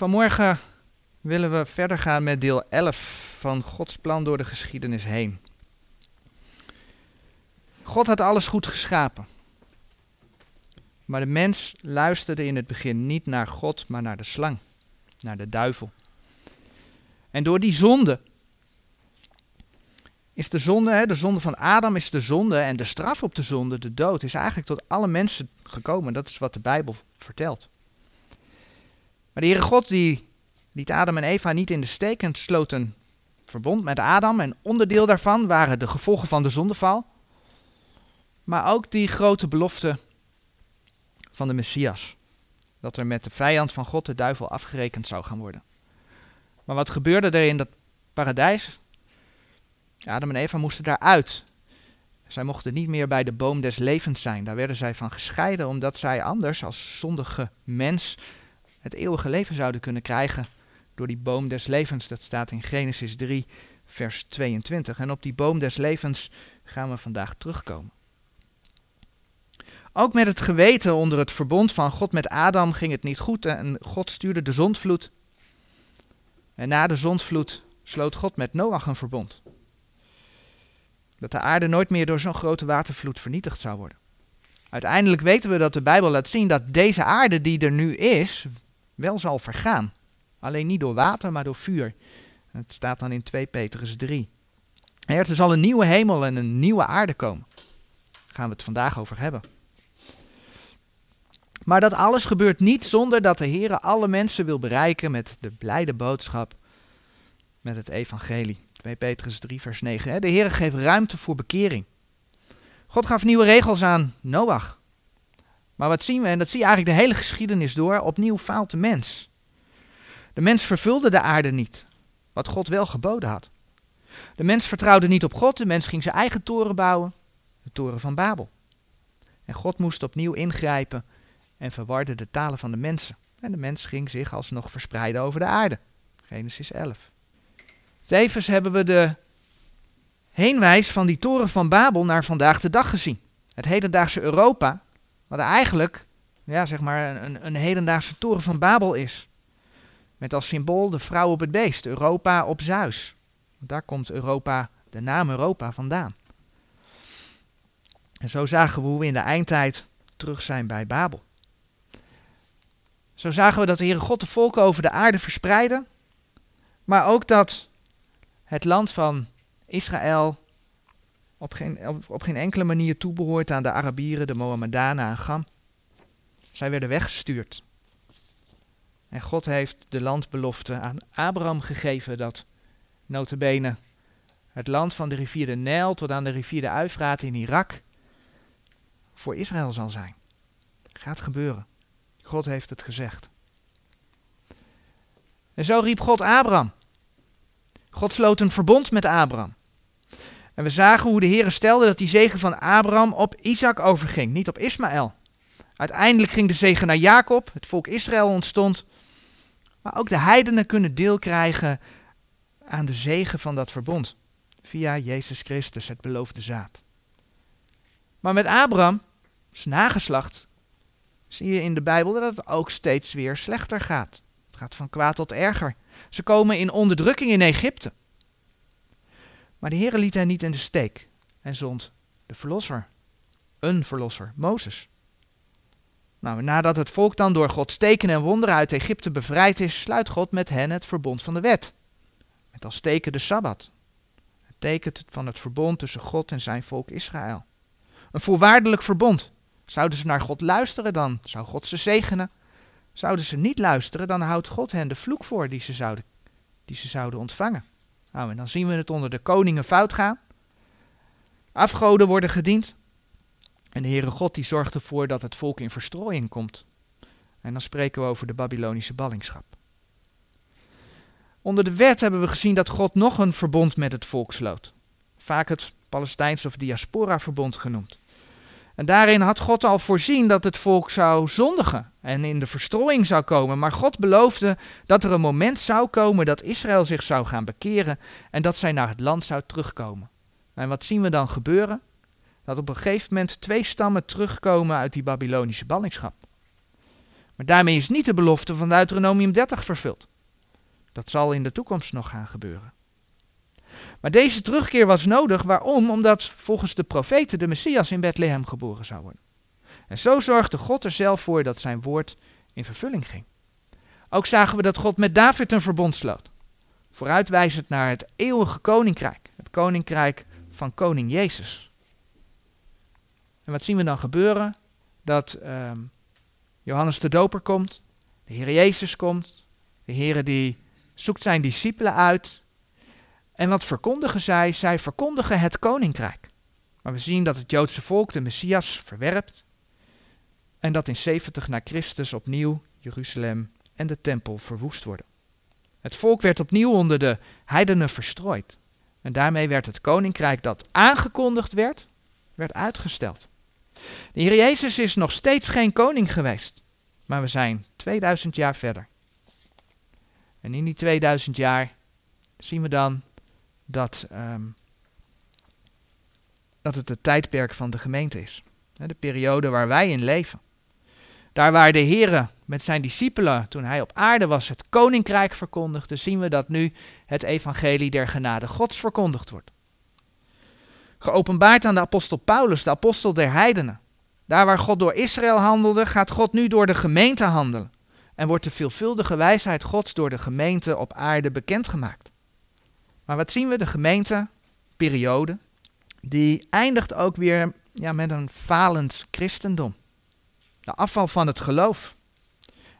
Vanmorgen willen we verder gaan met deel 11 van Gods plan door de geschiedenis heen. God had alles goed geschapen. Maar de mens luisterde in het begin niet naar God, maar naar de slang, naar de duivel. En door die zonde is de zonde, hè, de zonde van Adam is de zonde en de straf op de zonde, de dood, is eigenlijk tot alle mensen gekomen. Dat is wat de Bijbel vertelt. De Heere God die liet Adam en Eva niet in de steek en sloot een verbond met Adam. En onderdeel daarvan waren de gevolgen van de zondeval. Maar ook die grote belofte van de Messias. Dat er met de vijand van God, de duivel, afgerekend zou gaan worden. Maar wat gebeurde er in dat paradijs? Adam en Eva moesten daaruit. Zij mochten niet meer bij de boom des levens zijn. Daar werden zij van gescheiden, omdat zij anders als zondige mens het eeuwige leven zouden kunnen krijgen door die boom des levens. Dat staat in Genesis 3, vers 22. En op die boom des levens gaan we vandaag terugkomen. Ook met het geweten onder het verbond van God met Adam ging het niet goed en God stuurde de zondvloed. En na de zondvloed sloot God met Noach een verbond. Dat de aarde nooit meer door zo'n grote watervloed vernietigd zou worden. Uiteindelijk weten we dat de Bijbel laat zien dat deze aarde die er nu is, wel zal vergaan. Alleen niet door water, maar door vuur. Het staat dan in 2 Petrus 3. Er zal een nieuwe hemel en een nieuwe aarde komen. Daar gaan we het vandaag over hebben. Maar dat alles gebeurt niet zonder dat de Heer alle mensen wil bereiken met de blijde boodschap, met het evangelie. 2 Petrus 3 vers 9. De Heer geeft ruimte voor bekering. God gaf nieuwe regels aan Noach. Maar wat zien we, en dat zie je eigenlijk de hele geschiedenis door, opnieuw faalt de mens. De mens vervulde de aarde niet, wat God wel geboden had. De mens vertrouwde niet op God, de mens ging zijn eigen toren bouwen, de toren van Babel. En God moest opnieuw ingrijpen en verwarde de talen van de mensen. En de mens ging zich alsnog verspreiden over de aarde. Genesis 11. Tevens hebben we de heenwijs van die toren van Babel naar vandaag de dag gezien. Het hedendaagse Europa, wat eigenlijk ja, zeg maar een, een hedendaagse toren van Babel is. Met als symbool de vrouw op het beest, Europa op Zeus. Daar komt Europa, de naam Europa vandaan. En zo zagen we hoe we in de eindtijd terug zijn bij Babel. Zo zagen we dat de Heere God de volken over de aarde verspreidde, maar ook dat het land van Israël op geen, op, op geen enkele manier toebehoort aan de Arabieren, de Mohammedanen en Gam. Zij werden weggestuurd. En God heeft de landbelofte aan Abraham gegeven dat notabene het land van de rivier de Nijl tot aan de rivier de Uifraat in Irak voor Israël zal zijn. Gaat gebeuren. God heeft het gezegd. En zo riep God Abraham. God sloot een verbond met Abraham. En we zagen hoe de Heer stelde dat die zegen van Abraham op Isaac overging, niet op Ismaël. Uiteindelijk ging de zegen naar Jacob, het volk Israël ontstond. Maar ook de heidenen kunnen deel krijgen aan de zegen van dat verbond. Via Jezus Christus, het beloofde zaad. Maar met Abraham, zijn nageslacht, zie je in de Bijbel dat het ook steeds weer slechter gaat. Het gaat van kwaad tot erger. Ze komen in onderdrukking in Egypte. Maar de Heer liet hen niet in de steek en zond de verlosser, een verlosser, Mozes. Nou, nadat het volk dan door Gods tekenen en wonderen uit Egypte bevrijd is, sluit God met hen het verbond van de wet. Met als teken de Sabbat. Het teken van het verbond tussen God en zijn volk Israël. Een voorwaardelijk verbond. Zouden ze naar God luisteren, dan zou God ze zegenen. Zouden ze niet luisteren, dan houdt God hen de vloek voor die ze zouden, die ze zouden ontvangen. Nou, en dan zien we het onder de koningen fout gaan. Afgoden worden gediend. En de Heere God die zorgt ervoor dat het volk in verstrooiing komt. En dan spreken we over de Babylonische ballingschap. Onder de wet hebben we gezien dat God nog een verbond met het volk sloot. Vaak het Palestijnse of diaspora-verbond genoemd. En daarin had God al voorzien dat het volk zou zondigen en in de verstrooiing zou komen. Maar God beloofde dat er een moment zou komen dat Israël zich zou gaan bekeren en dat zij naar het land zou terugkomen. En wat zien we dan gebeuren? Dat op een gegeven moment twee stammen terugkomen uit die Babylonische ballingschap. Maar daarmee is niet de belofte van Deuteronomium 30 vervuld. Dat zal in de toekomst nog gaan gebeuren. Maar deze terugkeer was nodig. Waarom? Omdat volgens de profeten de Messias in Bethlehem geboren zou worden. En zo zorgde God er zelf voor dat zijn woord in vervulling ging. Ook zagen we dat God met David een verbond sloot. Vooruitwijzend naar het eeuwige koninkrijk. Het koninkrijk van koning Jezus. En wat zien we dan gebeuren? Dat ehm, Johannes de Doper komt, de Heer Jezus komt, de Heer die zoekt zijn discipelen uit. En wat verkondigen zij? Zij verkondigen het koninkrijk. Maar we zien dat het Joodse volk de Messias verwerpt. En dat in 70 na Christus opnieuw Jeruzalem en de tempel verwoest worden. Het volk werd opnieuw onder de heidenen verstrooid. En daarmee werd het koninkrijk dat aangekondigd werd, werd uitgesteld. De Heer Jezus is nog steeds geen koning geweest, maar we zijn 2000 jaar verder. En in die 2000 jaar zien we dan dat, um, dat het het tijdperk van de gemeente is. De periode waar wij in leven. Daar waar de Heer met zijn discipelen, toen hij op aarde was, het koninkrijk verkondigde, zien we dat nu het evangelie der genade Gods verkondigd wordt. Geopenbaard aan de apostel Paulus, de apostel der heidenen. Daar waar God door Israël handelde, gaat God nu door de gemeente handelen. En wordt de veelvuldige wijsheid Gods door de gemeente op aarde bekendgemaakt. Maar wat zien we? De gemeente, periode, die eindigt ook weer ja, met een falend christendom. De afval van het geloof.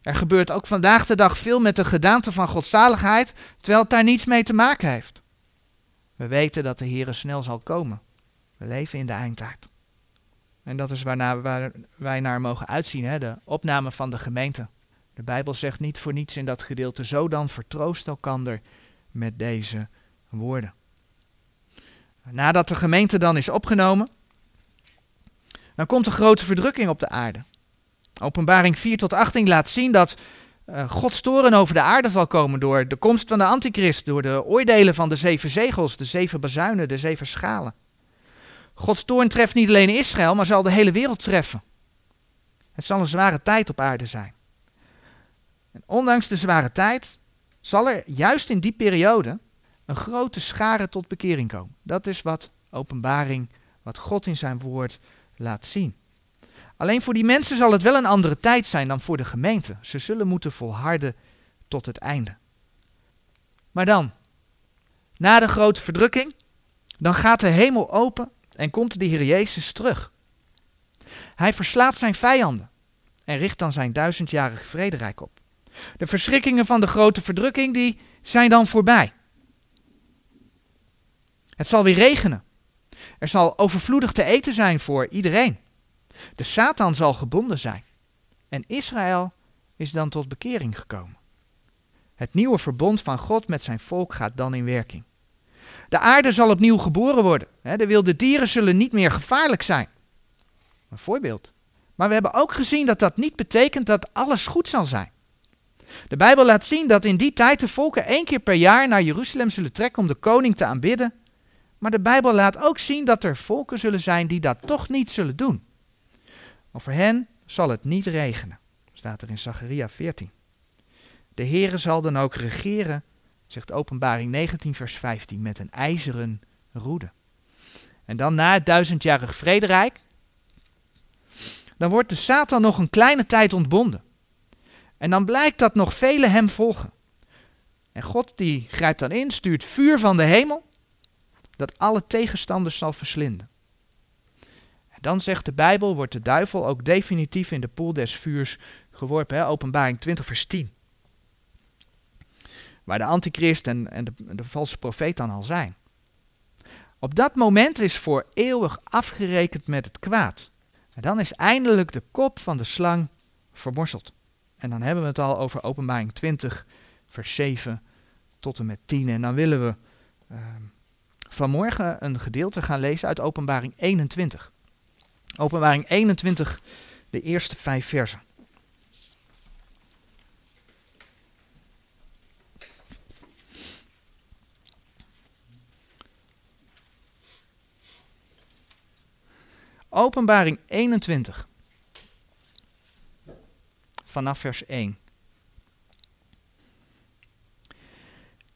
Er gebeurt ook vandaag de dag veel met de gedaante van godzaligheid, terwijl het daar niets mee te maken heeft. We weten dat de Heer snel zal komen. We leven in de eindtijd. En dat is waarna waar wij naar mogen uitzien, hè? de opname van de gemeente. De Bijbel zegt niet voor niets in dat gedeelte, zo dan vertroost elkander met deze woorden. Nadat de gemeente dan is opgenomen, dan komt een grote verdrukking op de aarde. Openbaring 4 tot 18 laat zien dat uh, Gods toren over de aarde zal komen door de komst van de antichrist, door de oordelen van de zeven zegels, de zeven bazuinen, de zeven schalen. Gods toorn treft niet alleen Israël, maar zal de hele wereld treffen. Het zal een zware tijd op aarde zijn. En ondanks de zware tijd zal er juist in die periode een grote schare tot bekering komen. Dat is wat openbaring, wat God in zijn woord laat zien. Alleen voor die mensen zal het wel een andere tijd zijn dan voor de gemeente. Ze zullen moeten volharden tot het einde. Maar dan, na de grote verdrukking, dan gaat de hemel open en komt de Heer Jezus terug. Hij verslaat zijn vijanden en richt dan zijn duizendjarig vrederijk op. De verschrikkingen van de grote verdrukking die zijn dan voorbij. Het zal weer regenen. Er zal overvloedig te eten zijn voor iedereen. De Satan zal gebonden zijn. En Israël is dan tot bekering gekomen. Het nieuwe verbond van God met zijn volk gaat dan in werking. De aarde zal opnieuw geboren worden. De wilde dieren zullen niet meer gevaarlijk zijn. Een voorbeeld. Maar we hebben ook gezien dat dat niet betekent dat alles goed zal zijn. De Bijbel laat zien dat in die tijd de volken één keer per jaar naar Jeruzalem zullen trekken om de koning te aanbidden. Maar de Bijbel laat ook zien dat er volken zullen zijn die dat toch niet zullen doen. Over hen zal het niet regenen, staat er in Zacharia 14. De Heere zal dan ook regeren, zegt Openbaring 19 vers 15, met een ijzeren roede. En dan na het duizendjarig vrederijk, dan wordt de Satan nog een kleine tijd ontbonden. En dan blijkt dat nog velen hem volgen. En God die grijpt dan in, stuurt vuur van de hemel, dat alle tegenstanders zal verslinden. En dan zegt de Bijbel, wordt de duivel ook definitief in de poel des vuurs geworpen. Openbaring 20 vers 10. Waar de antichrist en, en de, valse profeet dan al zijn. Op dat moment is voor eeuwig afgerekend met het kwaad. En dan is eindelijk de kop van de slang vermorseld. En dan hebben we het al over openbaring 20, vers 7 tot en met 10. En dan willen we uh, vanmorgen een gedeelte gaan lezen uit openbaring 21. Openbaring 21, de eerste vijf versen. Openbaring 21. vanaf vers 1.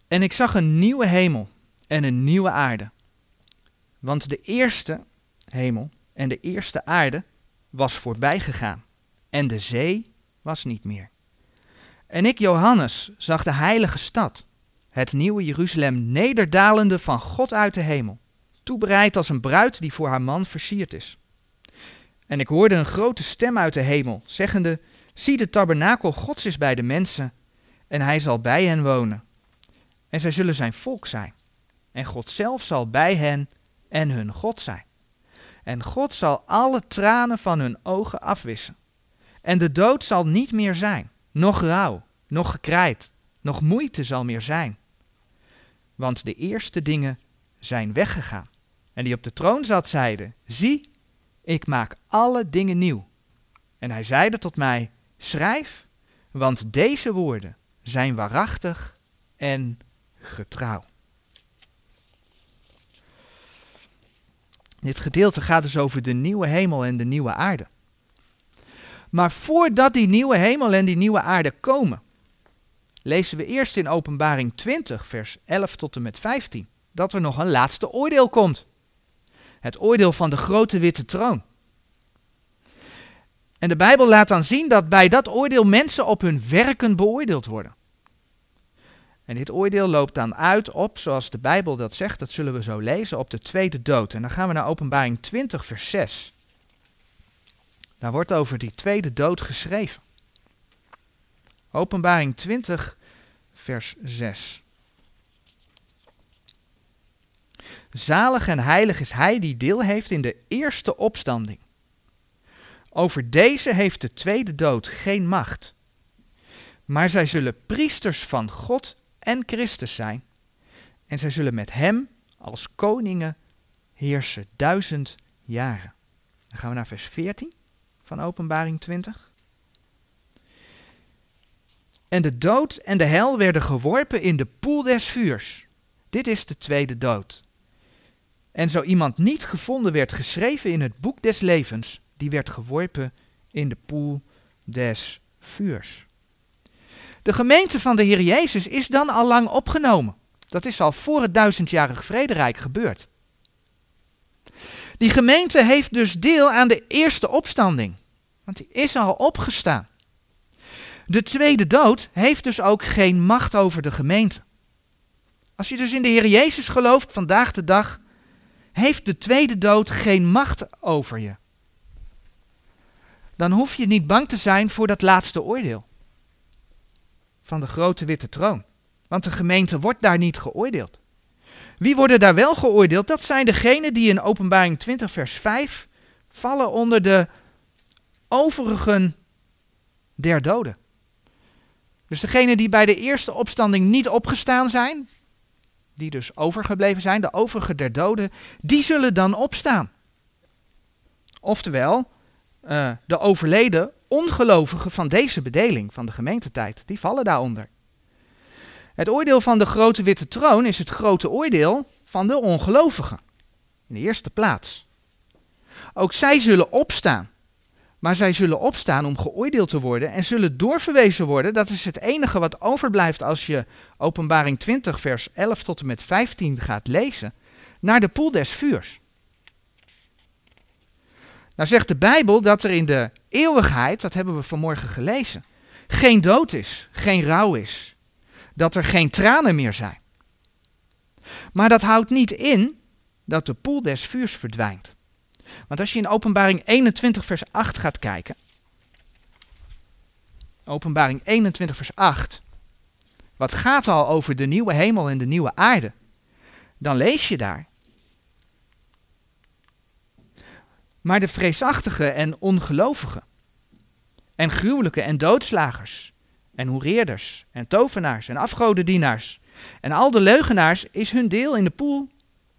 En ik zag een nieuwe hemel en een nieuwe aarde. Want de eerste hemel en de eerste aarde was voorbij gegaan en de zee was niet meer. En ik, Johannes, zag de heilige stad, het nieuwe Jeruzalem, nederdalende van God uit de hemel, toebereid als een bruid die voor haar man versierd is. En ik hoorde een grote stem uit de hemel, zeggende, Zie, de tabernakel Gods is bij de mensen, en hij zal bij hen wonen. En zij zullen zijn volk zijn. En God zelf zal bij hen en hun God zijn. En God zal alle tranen van hun ogen afwissen. En de dood zal niet meer zijn, nog rouw, nog gekrijt, nog moeite zal meer zijn. Want de eerste dingen zijn weggegaan. En die op de troon zat zeide, zie, ik maak alle dingen nieuw. En hij zeide tot mij, schrijf, want deze woorden zijn waarachtig en getrouw. Dit gedeelte gaat dus over de nieuwe hemel en de nieuwe aarde. Maar voordat die nieuwe hemel en die nieuwe aarde komen, lezen we eerst in Openbaring 20, vers 11 tot en met 15, dat er nog een laatste oordeel komt. Het oordeel van de grote witte troon. En de Bijbel laat dan zien dat bij dat oordeel mensen op hun werken beoordeeld worden. En dit oordeel loopt dan uit op, zoals de Bijbel dat zegt, dat zullen we zo lezen, op de tweede dood. En dan gaan we naar Openbaring 20, vers 6. Daar wordt over die tweede dood geschreven. Openbaring 20, vers 6. Zalig en heilig is hij die deel heeft in de eerste opstanding. Over deze heeft de tweede dood geen macht. Maar zij zullen priesters van God en Christus zijn. En zij zullen met hem als koningen heersen duizend jaren. Dan gaan we naar vers 14 van Openbaring 20. En de dood en de hel werden geworpen in de poel des vuurs. Dit is de tweede dood. En zo iemand niet gevonden werd geschreven in het boek des levens, die werd geworpen in de poel des vuurs. De gemeente van de Heer Jezus is dan al lang opgenomen. Dat is al voor het duizendjarig vrederijk gebeurd. Die gemeente heeft dus deel aan de eerste opstanding. Want die is al opgestaan. De tweede dood heeft dus ook geen macht over de gemeente. Als je dus in de Heer Jezus gelooft vandaag de dag, heeft de tweede dood geen macht over je. Dan hoef je niet bang te zijn voor dat laatste oordeel van de grote witte troon. Want de gemeente wordt daar niet geoordeeld. Wie worden daar wel geoordeeld? Dat zijn degenen die in Openbaring 20, vers 5 vallen onder de overigen der doden. Dus degenen die bij de eerste opstanding niet opgestaan zijn, die dus overgebleven zijn, de overige der doden, die zullen dan opstaan. Oftewel, uh, de overleden ongelovigen van deze bedeling, van de gemeentetijd, die vallen daaronder. Het oordeel van de grote witte troon is het grote oordeel van de ongelovigen. In de eerste plaats. Ook zij zullen opstaan. Maar zij zullen opstaan om geoordeeld te worden en zullen doorverwezen worden. Dat is het enige wat overblijft als je Openbaring 20, vers 11 tot en met 15 gaat lezen. Naar de poel des vuurs. Nou zegt de Bijbel dat er in de eeuwigheid, dat hebben we vanmorgen gelezen, geen dood is, geen rouw is. Dat er geen tranen meer zijn. Maar dat houdt niet in dat de poel des vuurs verdwijnt. Want als je in Openbaring 21, vers 8 gaat kijken. Openbaring 21, vers 8. Wat gaat al over de nieuwe hemel en de nieuwe aarde? Dan lees je daar maar de vreesachtigen en ongelovigen, en gruwelijke en doodslagers, en hoereerders, en tovenaars, en afgodendienaars, en al de leugenaars is hun deel in de poel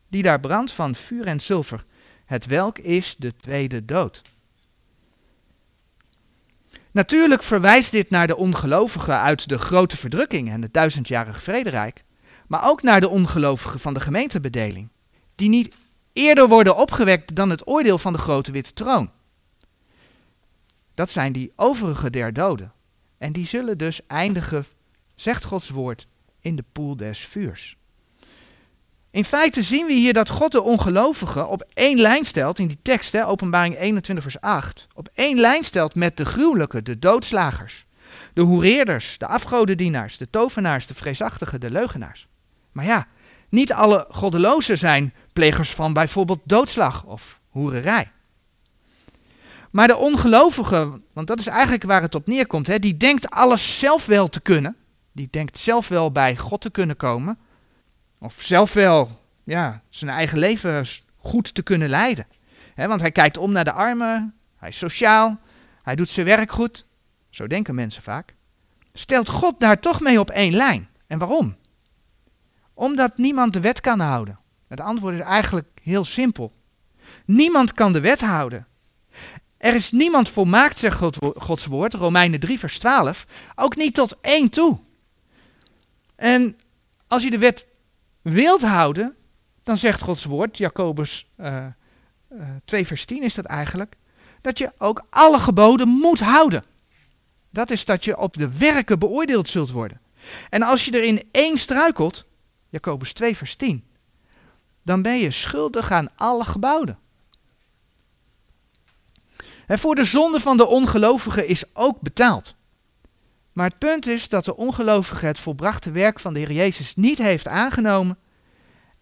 die daar brandt van vuur en zilver, het welk is de tweede dood. Natuurlijk verwijst dit naar de ongelovigen uit de grote verdrukking en het duizendjarig vrederijk, maar ook naar de ongelovigen van de gemeentebedeling, die niet eerder worden opgewekt dan het oordeel van de grote witte troon. Dat zijn die overige der doden, En die zullen dus eindigen, zegt Gods woord, in de poel des vuurs. In feite zien we hier dat God de ongelovigen op één lijn stelt, in die tekst, hè, openbaring 21 vers 8, op één lijn stelt met de gruwelijke, de doodslagers, de hoereerders, de afgodendienaars, de tovenaars, de vreesachtigen, de leugenaars. Maar ja, niet alle goddelozen zijn plegers van bijvoorbeeld doodslag of hoererij. Maar de ongelovige, want dat is eigenlijk waar het op neerkomt, hè, die denkt alles zelf wel te kunnen. Die denkt zelf wel bij God te kunnen komen. Of zelf wel ja, zijn eigen leven goed te kunnen leiden. want hij kijkt om naar de armen, hij is sociaal, hij doet zijn werk goed. Zo denken mensen vaak. Stelt God daar toch mee op één lijn? En waarom? Omdat niemand de wet kan houden. Het antwoord is eigenlijk heel simpel. Niemand kan de wet houden. Er is niemand volmaakt, zegt Gods woord, Romeinen 3, vers 12, ook niet tot één toe. En als je de wet wilt houden, dan zegt Gods woord, Jacobus uh, uh, 2, vers 10 is dat eigenlijk, dat je ook alle geboden moet houden. Dat is dat je op de werken beoordeeld zult worden. En als je er in één struikelt, Jacobus 2, vers 10, dan ben je schuldig aan alle geboden. En voor de zonde van de ongelovige is ook betaald. Maar het punt is dat de ongelovige het volbrachte werk van de Heer Jezus niet heeft aangenomen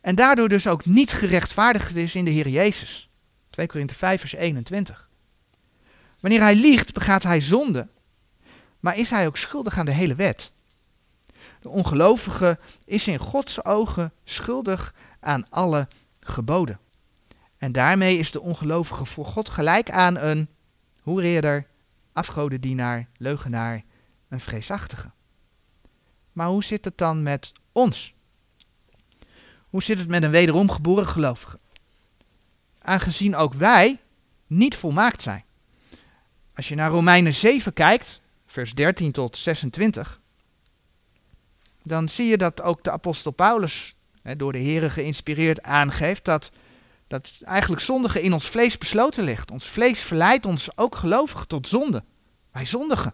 en daardoor dus ook niet gerechtvaardigd is in de Heer Jezus. 2 Korinthe 5 vers 21. Wanneer hij liegt, begaat hij zonde, maar is hij ook schuldig aan de hele wet. De ongelovige is in Gods ogen schuldig aan alle geboden. En daarmee is de ongelovige voor God gelijk aan een hoereerder, afgodendienaar, leugenaar, een vreesachtige. Maar hoe zit het dan met ons? Hoe zit het met een wederom geboren gelovige? Aangezien ook wij niet volmaakt zijn. Als je naar Romeinen 7 kijkt, vers 13 tot 26, dan zie je dat ook de apostel Paulus, door de Here geïnspireerd, aangeeft dat, dat eigenlijk zondige in ons vlees besloten ligt. Ons vlees verleidt ons ook gelovig tot zonde. Wij zondigen.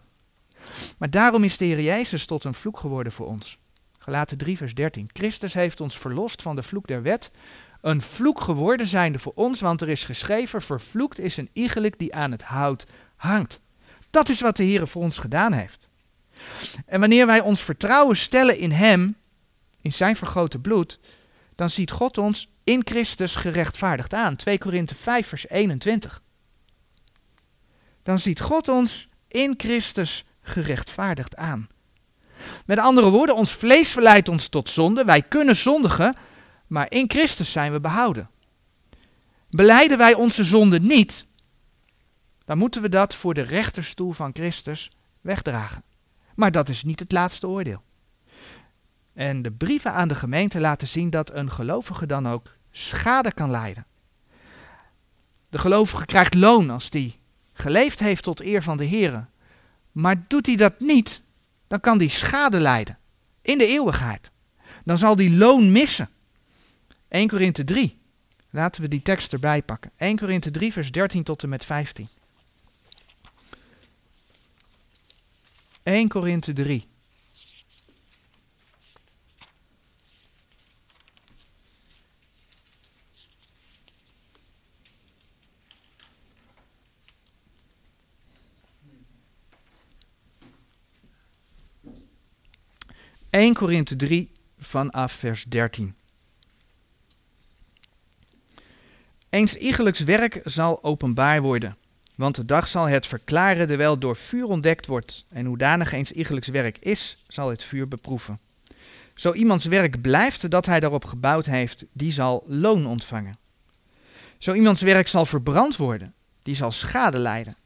Maar daarom is de Heer Jezus tot een vloek geworden voor ons. Gelaten 3 vers 13. Christus heeft ons verlost van de vloek der wet, een vloek geworden zijnde voor ons, want er is geschreven, vervloekt is een iegelijk die aan het hout hangt. Dat is wat de Heer voor ons gedaan heeft. En wanneer wij ons vertrouwen stellen in Hem, in Zijn vergrote bloed, dan ziet God ons in Christus gerechtvaardigd aan. 2 Korinthe 5 vers 21. Dan ziet God ons in Christus gerechtvaardigd aan. Met andere woorden, ons vlees verleidt ons tot zonde. Wij kunnen zondigen, maar in Christus zijn we behouden. Beleiden wij onze zonde niet, dan moeten we dat voor de rechterstoel van Christus wegdragen. Maar dat is niet het laatste oordeel. En de brieven aan de gemeente laten zien dat een gelovige dan ook schade kan lijden. De gelovige krijgt loon als die geleefd heeft tot eer van de Heer. Maar doet hij dat niet, dan kan die schade lijden in de eeuwigheid. Dan zal die loon missen. 1 Korinthe 3. Laten we die tekst erbij pakken. 1 Korinthe 3, vers 13 tot en met 15. 1 Korinthe 3. Eén Korinthe 3 vanaf vers 13. Eens iegelijks werk zal openbaar worden, want de dag zal het verklaren terwijl door vuur ontdekt wordt. En hoedanig eens iegelijks werk is, zal het vuur beproeven. Zo iemands werk blijft dat hij daarop gebouwd heeft, die zal loon ontvangen. Zo iemands werk zal verbrand worden, die zal schade lijden.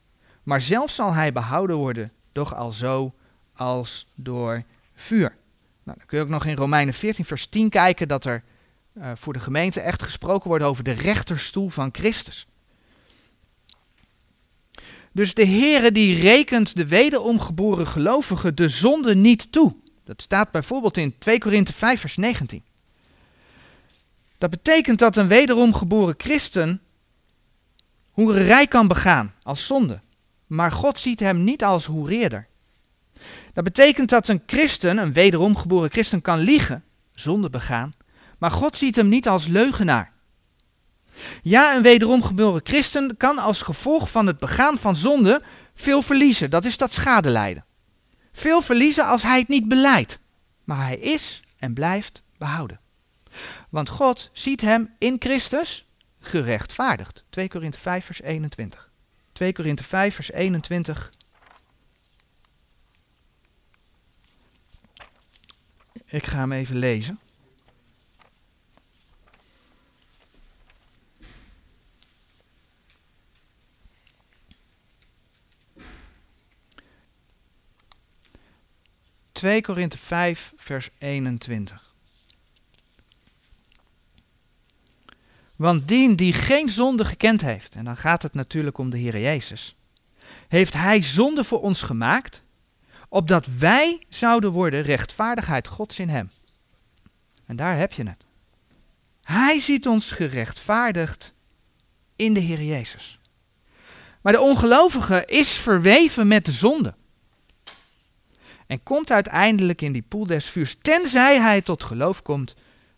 Maar zelf zal hij behouden worden, doch al zo als door vuur. Nou, dan kun je ook nog in Romeinen 14, vers 10 kijken dat er uh, voor de gemeente echt gesproken wordt over de rechterstoel van Christus. Dus de Heere die rekent de wederomgeboren gelovigen de zonde niet toe. Dat staat bijvoorbeeld in 2 Korinthe 5 vers 19. Dat betekent dat een wederomgeboren christen hoererij kan begaan als zonde. Maar God ziet hem niet als hoereerder. Dat betekent dat een christen, een wederom geboren christen, kan liegen, zonde begaan, maar God ziet hem niet als leugenaar. Ja, een wederom geboren christen kan als gevolg van het begaan van zonde veel verliezen. Dat is dat schadelijden. Veel verliezen als hij het niet beleidt. Maar hij is en blijft behouden. Want God ziet hem in Christus gerechtvaardigd. 2 Korinthe 5 vers 21. 2 Korinthe 5 vers 21. Ik ga hem even lezen. Twee Korinthe 5 vers 21. Want dien die geen zonde gekend heeft, en dan gaat het natuurlijk om de Heer Jezus, heeft Hij zonde voor ons gemaakt, opdat wij zouden worden rechtvaardigheid Gods in Hem. En daar heb je het. Hij ziet ons gerechtvaardigd in de Heer Jezus. Maar de ongelovige is verweven met de zonde. En komt uiteindelijk in die poel des vuurs, tenzij hij tot geloof komt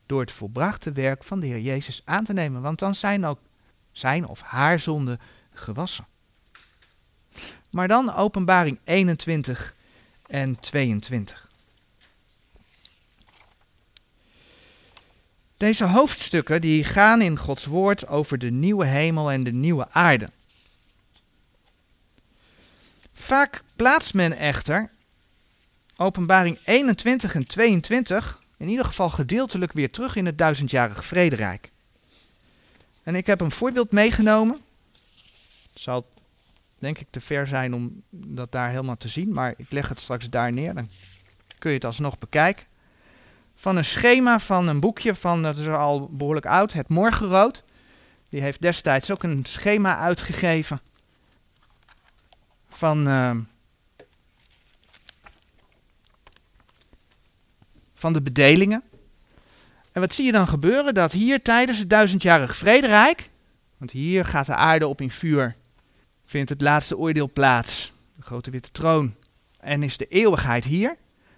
door het volbrachte werk van de Heer Jezus aan te nemen. Want dan zijn ook zijn of haar zonden gewassen. Maar dan openbaring 21 en 22. Deze hoofdstukken die gaan in Gods woord over de nieuwe hemel en de nieuwe aarde. Vaak plaatst men echter openbaring 21 en 22 in ieder geval gedeeltelijk weer terug in het duizendjarig vrederijk. En ik heb een voorbeeld meegenomen. Het zal denk ik te ver zijn om dat daar helemaal te zien, maar ik leg het straks daar neer. Dan kun je het alsnog bekijken. Van een schema van een boekje van, dat is al behoorlijk oud, Het Morgenrood. Die heeft destijds ook een schema uitgegeven van, uh, van de bedelingen. En wat zie je dan gebeuren? Dat hier tijdens het duizendjarig vrederijk, want hier gaat de aarde op in vuur, vindt het laatste oordeel plaats, de grote witte troon, en is de eeuwigheid hier,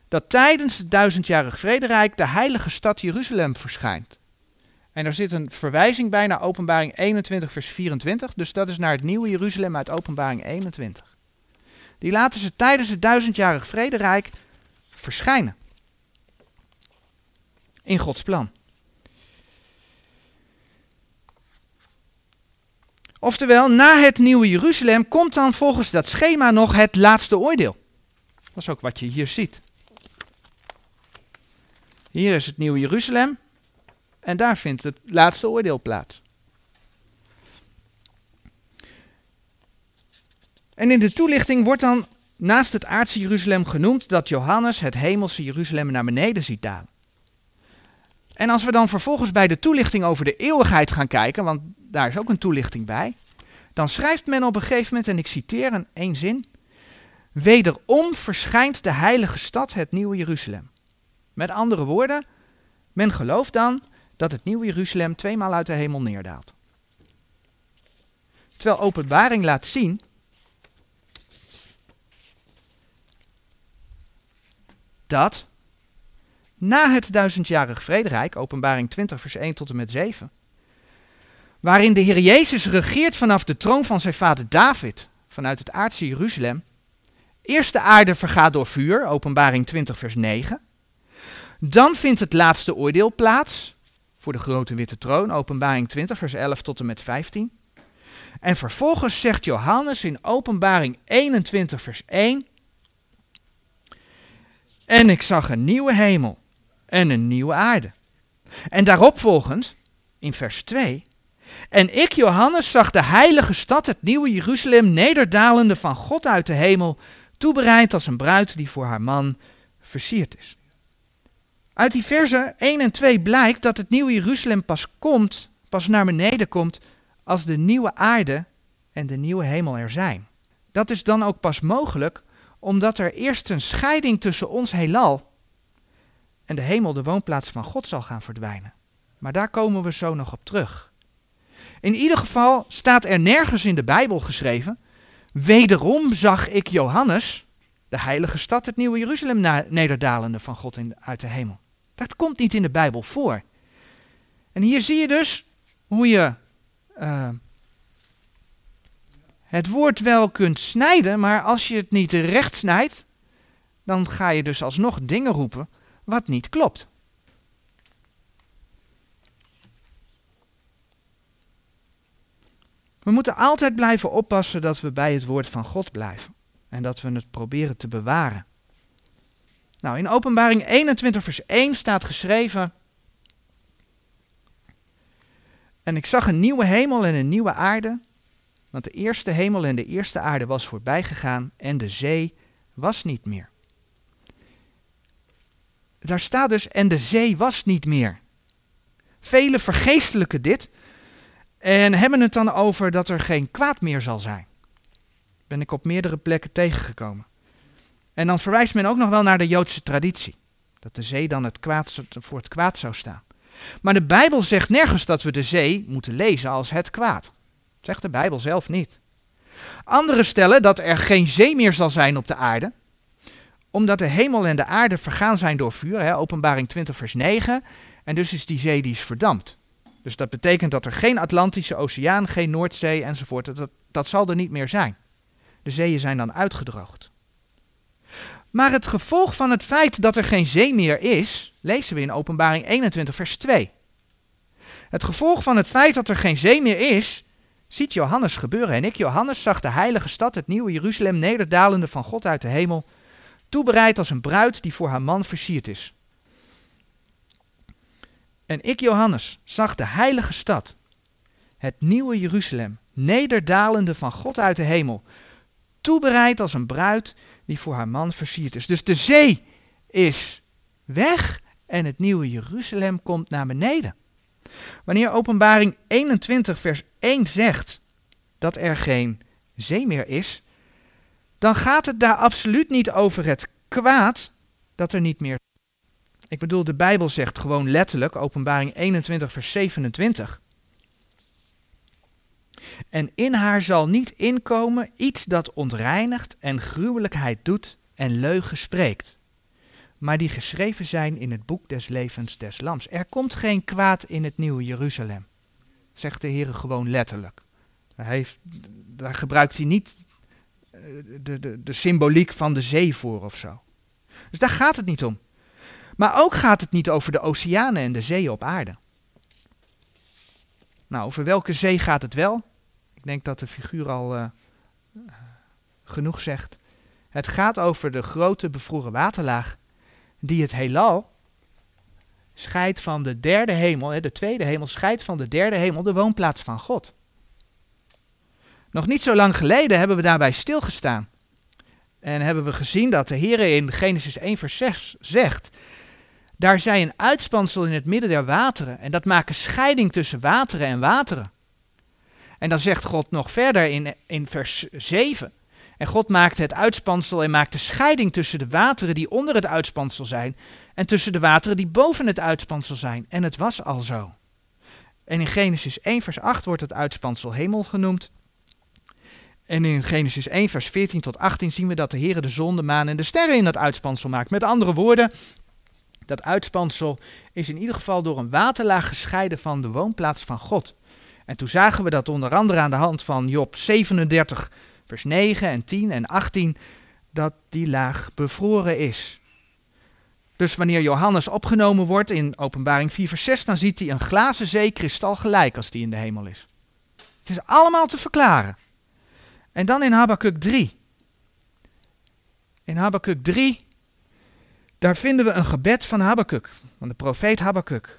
dat tijdens het duizendjarig vrederijk de heilige stad Jeruzalem verschijnt. En er zit een verwijzing bij naar openbaring 21 vers 24, dus dat is naar het nieuwe Jeruzalem uit openbaring 21. Die laten ze tijdens het duizendjarig vrederijk verschijnen in Gods plan. Oftewel, na het nieuwe Jeruzalem komt dan volgens dat schema nog het laatste oordeel. Dat is ook wat je hier ziet. Hier is het nieuwe Jeruzalem en daar vindt het laatste oordeel plaats. En in de toelichting wordt dan naast het aardse Jeruzalem genoemd dat Johannes het hemelse Jeruzalem naar beneden ziet dalen. En als we dan vervolgens bij de toelichting over de eeuwigheid gaan kijken, want daar is ook een toelichting bij, dan schrijft men op een gegeven moment, en ik citeer een één zin, wederom verschijnt de heilige stad, het nieuwe Jeruzalem. Met andere woorden, men gelooft dan dat het nieuwe Jeruzalem tweemaal uit de hemel neerdaalt. Terwijl openbaring laat zien dat na het duizendjarig vrederijk, openbaring 20 vers 1 tot en met 7, waarin de Heer Jezus regeert vanaf de troon van zijn vader David, vanuit het aardse Jeruzalem. Eerst de aarde vergaat door vuur, openbaring 20 vers 9. Dan vindt het laatste oordeel plaats, voor de grote witte troon, openbaring 20 vers 11 tot en met 15. En vervolgens zegt Johannes in openbaring 21 vers 1, en ik zag een nieuwe hemel en een nieuwe aarde. En daarop volgend, in vers 2, en ik, Johannes, zag de heilige stad, het nieuwe Jeruzalem, nederdalende van God uit de hemel, toebereid als een bruid die voor haar man versierd is. Uit die versen 1 en 2 blijkt dat het nieuwe Jeruzalem pas komt, pas naar beneden komt, als de nieuwe aarde en de nieuwe hemel er zijn. Dat is dan ook pas mogelijk omdat er eerst een scheiding tussen ons heelal en de hemel, de woonplaats van God, zal gaan verdwijnen. Maar daar komen we zo nog op terug. In ieder geval staat er nergens in de Bijbel geschreven, wederom zag ik Johannes, de heilige stad, het nieuwe Jeruzalem nederdalende van God uit de hemel. Dat komt niet in de Bijbel voor. En hier zie je dus hoe je uh, het woord wel kunt snijden, maar als je het niet recht snijdt, dan ga je dus alsnog dingen roepen wat niet klopt. We moeten altijd blijven oppassen dat we bij het woord van God blijven en dat we het proberen te bewaren. Nou, in Openbaring 21, vers 1 staat geschreven. En ik zag een nieuwe hemel en een nieuwe aarde, want de eerste hemel en de eerste aarde was voorbij gegaan en de zee was niet meer. Daar staat dus, en de zee was niet meer. Velen vergeestelijken dit en hebben het dan over dat er geen kwaad meer zal zijn. Ben ik op meerdere plekken tegengekomen. En dan verwijst men ook nog wel naar de Joodse traditie. Dat de zee dan het kwaad, voor het kwaad zou staan. Maar de Bijbel zegt nergens dat we de zee moeten lezen als het kwaad. Dat zegt de Bijbel zelf niet. Anderen stellen dat er geen zee meer zal zijn op de aarde, omdat de hemel en de aarde vergaan zijn door vuur, hè, openbaring 20 vers 9, en dus is die zee die is verdampt. Dus dat betekent dat er geen Atlantische Oceaan, geen Noordzee enzovoort, dat, dat zal er niet meer zijn. De zeeën zijn dan uitgedroogd. Maar het gevolg van het feit dat er geen zee meer is, lezen we in Openbaring 21, vers 2. Het gevolg van het feit dat er geen zee meer is, ziet Johannes gebeuren. En ik, Johannes, zag de heilige stad, het nieuwe Jeruzalem, nederdalende van God uit de hemel, toebereid als een bruid die voor haar man versierd is. En ik, Johannes, zag de heilige stad, het nieuwe Jeruzalem, nederdalende van God uit de hemel, toebereid als een bruid die voor haar man versierd is. Dus de zee is weg en het nieuwe Jeruzalem komt naar beneden. Wanneer Openbaring 21, vers 1 zegt dat er geen zee meer is, dan gaat het daar absoluut niet over het kwaad dat er niet meer. Ik bedoel, de Bijbel zegt gewoon letterlijk, Openbaring 21, vers 27. En in haar zal niet inkomen iets dat ontreinigt en gruwelijkheid doet en leugen spreekt, maar die geschreven zijn in het boek des levens des lams. Er komt geen kwaad in het nieuwe Jeruzalem, zegt de Heer gewoon letterlijk. Hij daar gebruikt hij niet eh, de, de, de symboliek van de zee voor of zo. Dus daar gaat het niet om. Maar ook gaat het niet over de oceanen en de zeeën op aarde. Nou, over welke zee gaat het wel? Ik denk dat de figuur al uh, genoeg zegt. Het gaat over de grote bevroren waterlaag die het heelal scheidt van de derde hemel, de tweede hemel scheidt van de derde hemel, de woonplaats van God. Nog niet zo lang geleden hebben we daarbij stilgestaan. En hebben we gezien dat de Heer in Genesis 1 vers 6 zegt, daar zij een uitspansel in het midden der wateren en dat maakt een scheiding tussen wateren en wateren. En dan zegt God nog verder in, in vers 7. En God maakte het uitspansel en maakte scheiding tussen de wateren die onder het uitspansel zijn en tussen de wateren die boven het uitspansel zijn. En het was al zo. En in Genesis 1 vers 8 wordt het uitspansel hemel genoemd. En in Genesis 1 vers 14 tot 18 zien we dat de Heer de zon, de maan en de sterren in dat uitspansel maakt. Met andere woorden, dat uitspansel is in ieder geval door een waterlaag gescheiden van de woonplaats van God. En toen zagen we dat onder andere aan de hand van Job 37, vers 9 en 10 en 18, dat die laag bevroren is. Dus wanneer Johannes opgenomen wordt in Openbaring 4, vers 6, dan ziet hij een glazen zee kristal gelijk als die in de hemel is. Het is allemaal te verklaren. En dan in Habakkuk 3. In Habakkuk 3, daar vinden we een gebed van Habakkuk, van de profeet Habakkuk.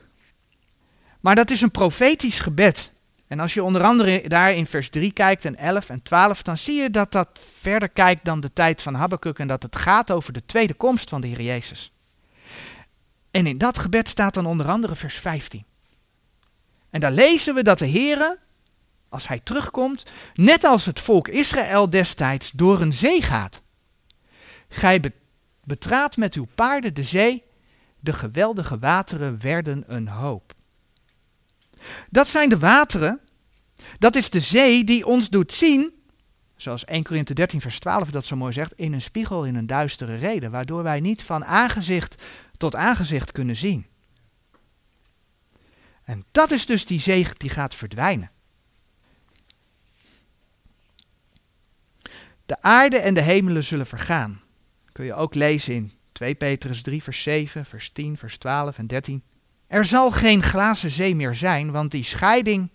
Maar dat is een profetisch gebed. En als je onder andere daar in vers 3 kijkt en 11 en 12, dan zie je dat dat verder kijkt dan de tijd van Habakkuk en dat het gaat over de tweede komst van de Heer Jezus. En in dat gebed staat dan onder andere vers 15. En daar lezen we dat de Heer, als hij terugkomt, net als het volk Israël destijds door een zee gaat. Gij betraat met uw paarden de zee, de geweldige wateren werden een hoop. Dat zijn de wateren, dat is de zee die ons doet zien zoals 1 Korinthe 13 vers 12 dat zo mooi zegt, in een spiegel in een duistere reden, waardoor wij niet van aangezicht tot aangezicht kunnen zien. En dat is dus die zegen die gaat verdwijnen. De aarde en de hemelen zullen vergaan. Kun je ook lezen in 2 Petrus 3 vers 7, vers 10, vers 12 en 13. Er zal geen glazen zee meer zijn, want die scheiding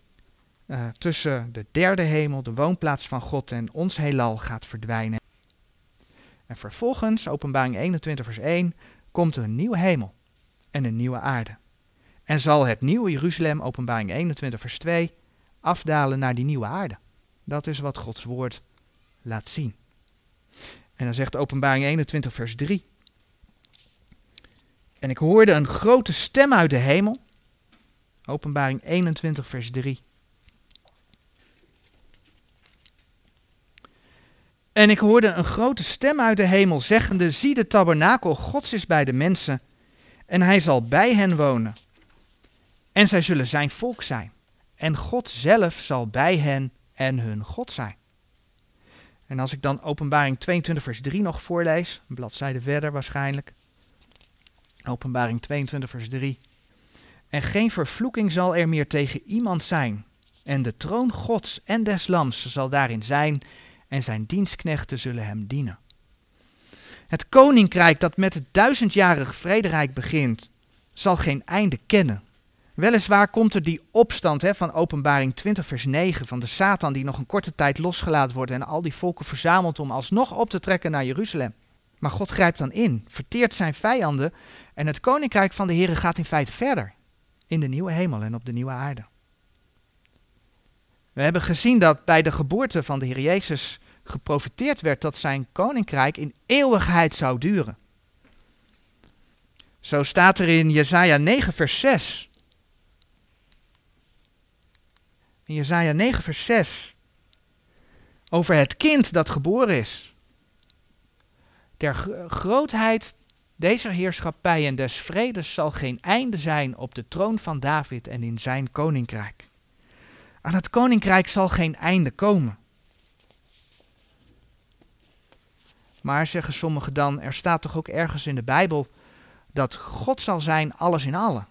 uh, tussen de derde hemel, de woonplaats van God en ons heelal gaat verdwijnen. En vervolgens, openbaring 21 vers 1, komt een nieuwe hemel en een nieuwe aarde. En zal het nieuwe Jeruzalem, openbaring 21 vers 2, afdalen naar die nieuwe aarde. Dat is wat Gods woord laat zien. En dan zegt openbaring 21 vers 3. En ik hoorde een grote stem uit de hemel. Openbaring 21 vers 3. En ik hoorde een grote stem uit de hemel zeggende, zie de tabernakel Gods is bij de mensen en hij zal bij hen wonen. En zij zullen zijn volk zijn. En God zelf zal bij hen en hun God zijn. En als ik dan openbaring 22 vers 3 nog voorlees, een bladzijde verder waarschijnlijk. Openbaring 22 vers 3. En geen vervloeking zal er meer tegen iemand zijn. En de troon Gods en des Lams zal daarin zijn en zijn dienstknechten zullen hem dienen. Het koninkrijk dat met het duizendjarig vrederijk begint, zal geen einde kennen. Weliswaar komt er die opstand hè, van openbaring 20 vers 9 van de Satan die nog een korte tijd losgelaten wordt en al die volken verzamelt om alsnog op te trekken naar Jeruzalem. Maar God grijpt dan in, verteert zijn vijanden en het koninkrijk van de Heeren gaat in feite verder. In de nieuwe hemel en op de nieuwe aarde. We hebben gezien dat bij de geboorte van de Heer Jezus geprofiteerd werd dat zijn koninkrijk in eeuwigheid zou duren. Zo staat er in Jesaja 9 vers 6. In Jesaja 9 vers 6 over het kind dat geboren is. Der grootheid deze heerschappij en des vredes zal geen einde zijn op de troon van David en in zijn koninkrijk. Aan het koninkrijk zal geen einde komen. Maar zeggen sommigen dan, er staat toch ook ergens in de Bijbel dat God zal zijn alles in allen.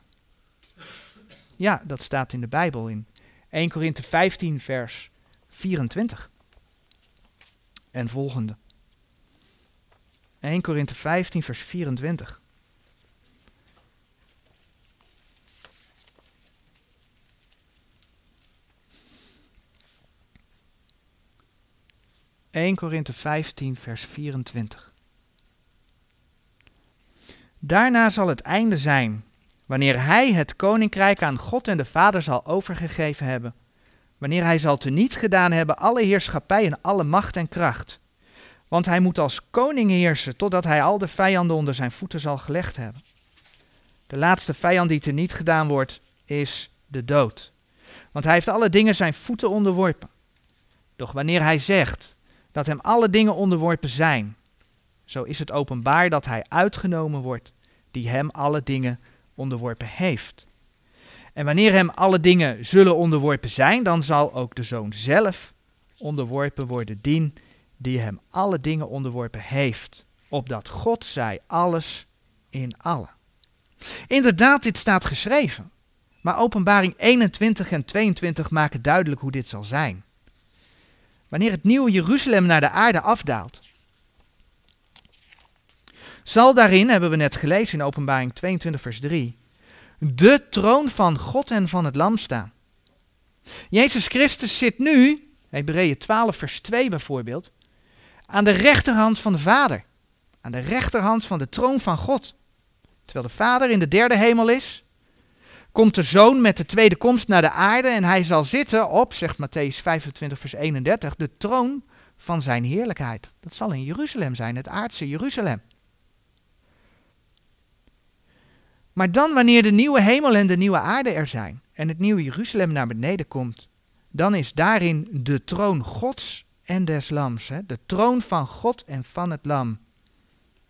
Ja, dat staat in de Bijbel in 1 Korinthe 15 vers 24 en volgende. 1 Korinthe 15 vers 24. 1 Korinthe 15, vers 24. Daarna zal het einde zijn, wanneer hij het koninkrijk aan God en de Vader zal overgegeven hebben, wanneer hij zal teniet gedaan hebben alle heerschappij en alle macht en kracht. Want hij moet als koning heersen totdat hij al de vijanden onder zijn voeten zal gelegd hebben. De laatste vijand die teniet gedaan wordt, is de dood. Want hij heeft alle dingen zijn voeten onderworpen. Doch wanneer hij zegt, dat hem alle dingen onderworpen zijn. Zo is het openbaar dat hij uitgenomen wordt, die hem alle dingen onderworpen heeft. En wanneer hem alle dingen zullen onderworpen zijn, dan zal ook de zoon zelf onderworpen worden, dien die hem alle dingen onderworpen heeft, opdat God zij alles in allen. Inderdaad, dit staat geschreven, maar openbaring 21 en 22 maken duidelijk hoe dit zal zijn wanneer het nieuwe Jeruzalem naar de aarde afdaalt, zal daarin, hebben we net gelezen in Openbaring 22, vers 3, de troon van God en van het Lam staan. Jezus Christus zit nu, Hebreeën 12, vers 2 bijvoorbeeld, aan de rechterhand van de Vader. Aan de rechterhand van de troon van God. Terwijl de Vader in de derde hemel is, komt de zoon met de tweede komst naar de aarde en hij zal zitten op, zegt Matthäus 25, vers 31, de troon van zijn heerlijkheid. Dat zal in Jeruzalem zijn, het aardse Jeruzalem. Maar dan wanneer de nieuwe hemel en de nieuwe aarde er zijn en het nieuwe Jeruzalem naar beneden komt, dan is daarin de troon Gods en des Lams, hè, de troon van God en van het Lam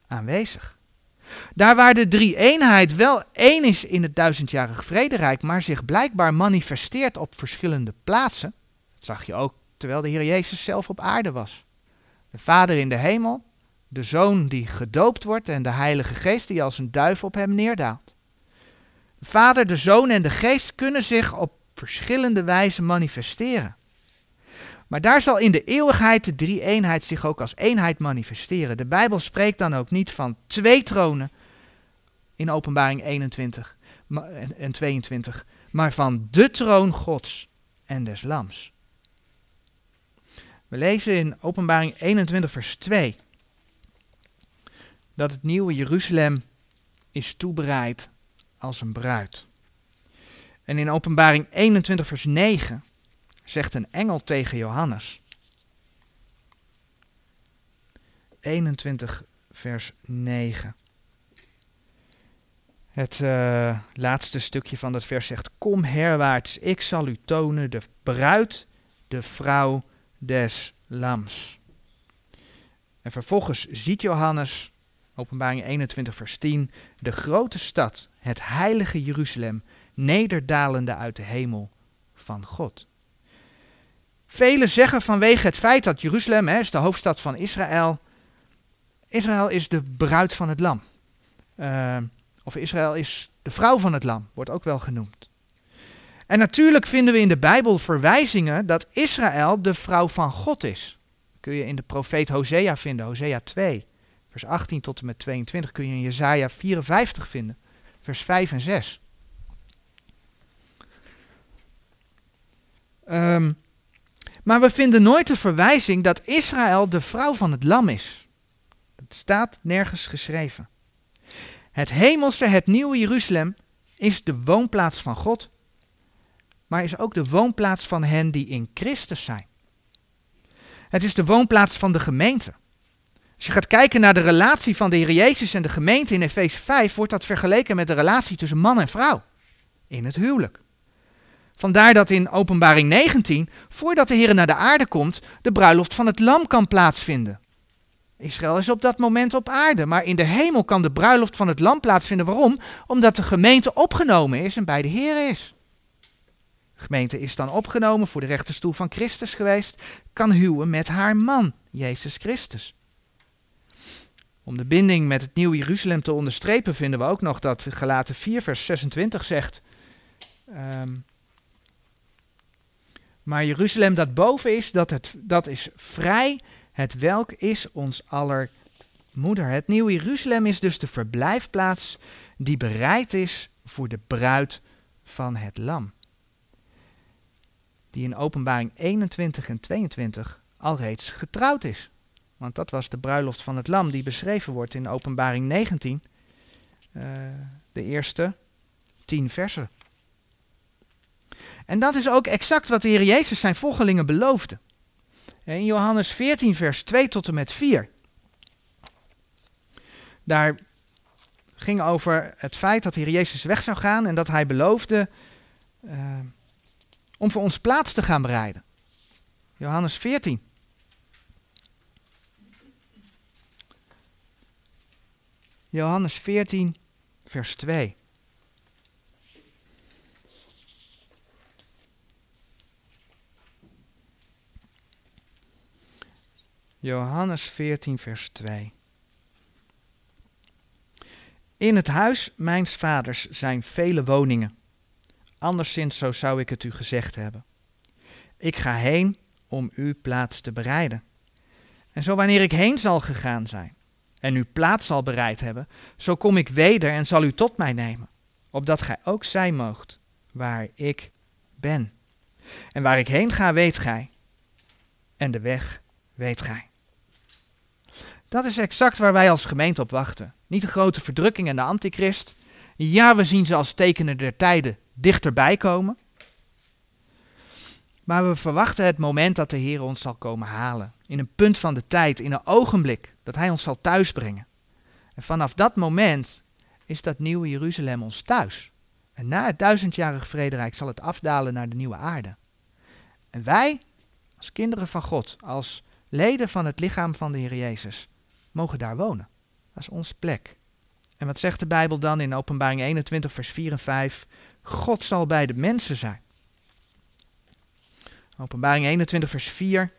aanwezig. Daar waar de drie-eenheid wel één is in het duizendjarig vrederijk, maar zich blijkbaar manifesteert op verschillende plaatsen, dat zag je ook terwijl de Heer Jezus zelf op aarde was. De Vader in de hemel, de Zoon die gedoopt wordt en de Heilige Geest die als een duif op hem neerdaalt. De Vader, de Zoon en de Geest kunnen zich op verschillende wijzen manifesteren. Maar daar zal in de eeuwigheid de drie eenheid zich ook als eenheid manifesteren. De Bijbel spreekt dan ook niet van twee tronen in Openbaring 21 en 22, maar van de troon Gods en des Lams. We lezen in Openbaring 21, vers 2 dat het nieuwe Jeruzalem is toebereid als een bruid. En in Openbaring 21, vers 9 zegt een engel tegen Johannes. 21, vers 9. Het uh, laatste stukje van dat vers zegt: Kom herwaarts, ik zal u tonen de bruid, de vrouw des lams. En vervolgens ziet Johannes, openbaring 21, vers 10, de grote stad, het heilige Jeruzalem, nederdalende uit de hemel van God. Velen zeggen vanwege het feit dat Jeruzalem hè, is de hoofdstad van Israël. Israël is de bruid van het lam. Uh, of Israël is de vrouw van het lam, wordt ook wel genoemd. En natuurlijk vinden we in de Bijbel verwijzingen dat Israël de vrouw van God is. Kun je in de profeet Hosea vinden, Hosea 2, vers 18 tot en met 22. Kun je in Jesaja 54 vinden, vers 5 en 6. Um, ehm, maar we vinden nooit de verwijzing dat Israël de vrouw van het lam is. Dat staat nergens geschreven. Het hemelse, het nieuwe Jeruzalem, is de woonplaats van God, maar is ook de woonplaats van hen die in Christus zijn. Het is de woonplaats van de gemeente. Als je gaat kijken naar de relatie van de Heer Jezus en de gemeente in Efeze 5, wordt dat vergeleken met de relatie tussen man en vrouw in het huwelijk. Vandaar dat in Openbaring 19, voordat de Heer naar de aarde komt, de bruiloft van het lam kan plaatsvinden. Israël is op dat moment op aarde, maar in de hemel kan de bruiloft van het lam plaatsvinden. Waarom? Omdat de gemeente opgenomen is en bij de Heer is. De gemeente is dan opgenomen voor de rechterstoel van Christus geweest, kan huwen met haar man, Jezus Christus. Om de binding met het nieuwe Jeruzalem te onderstrepen vinden we ook nog dat Galaten 4 vers 26 zegt... Um, maar Jeruzalem dat boven is, dat, het, dat is vrij het welk is ons aller moeder. Het nieuwe Jeruzalem is dus de verblijfplaats die bereid is voor de bruid van het lam. Die in openbaring 21 en 22 alreeds getrouwd is. Want dat was de bruiloft van het lam die beschreven wordt in openbaring 19, uh, eh, de eerste tien versen. En dat is ook exact wat de Heer Jezus zijn volgelingen beloofde. In Johannes 14, vers 2 tot en met 4. Daar ging over het feit dat de Heer Jezus weg zou gaan en dat hij beloofde uh, om voor ons plaats te gaan bereiden. Johannes 14. Johannes 14, vers 2. Johannes 14, vers 2. In het huis mijns vaders zijn vele woningen. Anderszins zo zou ik het u gezegd hebben. Ik ga heen om u plaats te bereiden. En zo wanneer ik heen zal gegaan zijn en u plaats zal bereid hebben, zo kom ik weder en zal u tot mij nemen, opdat gij ook zijn moogt waar ik ben. En waar ik heen ga, weet gij, en de weg weet gij. Dat is exact waar wij als gemeente op wachten. Niet de grote verdrukking en de antichrist. Ja, we zien ze als tekenen der tijden dichterbij komen. Maar we verwachten het moment dat de Heer ons zal komen halen. In een punt van de tijd, in een ogenblik, dat Hij ons zal thuisbrengen. En vanaf dat moment is dat nieuwe Jeruzalem ons thuis. En na het duizendjarig vrederijk zal het afdalen naar de nieuwe aarde. En wij, als kinderen van God, als leden van het lichaam van de Heer Jezus, mogen daar wonen. Dat is onze plek. En wat zegt de Bijbel dan in Openbaring 21, vers 4 en 5? God zal bij de mensen zijn. Openbaring 21, vers 4.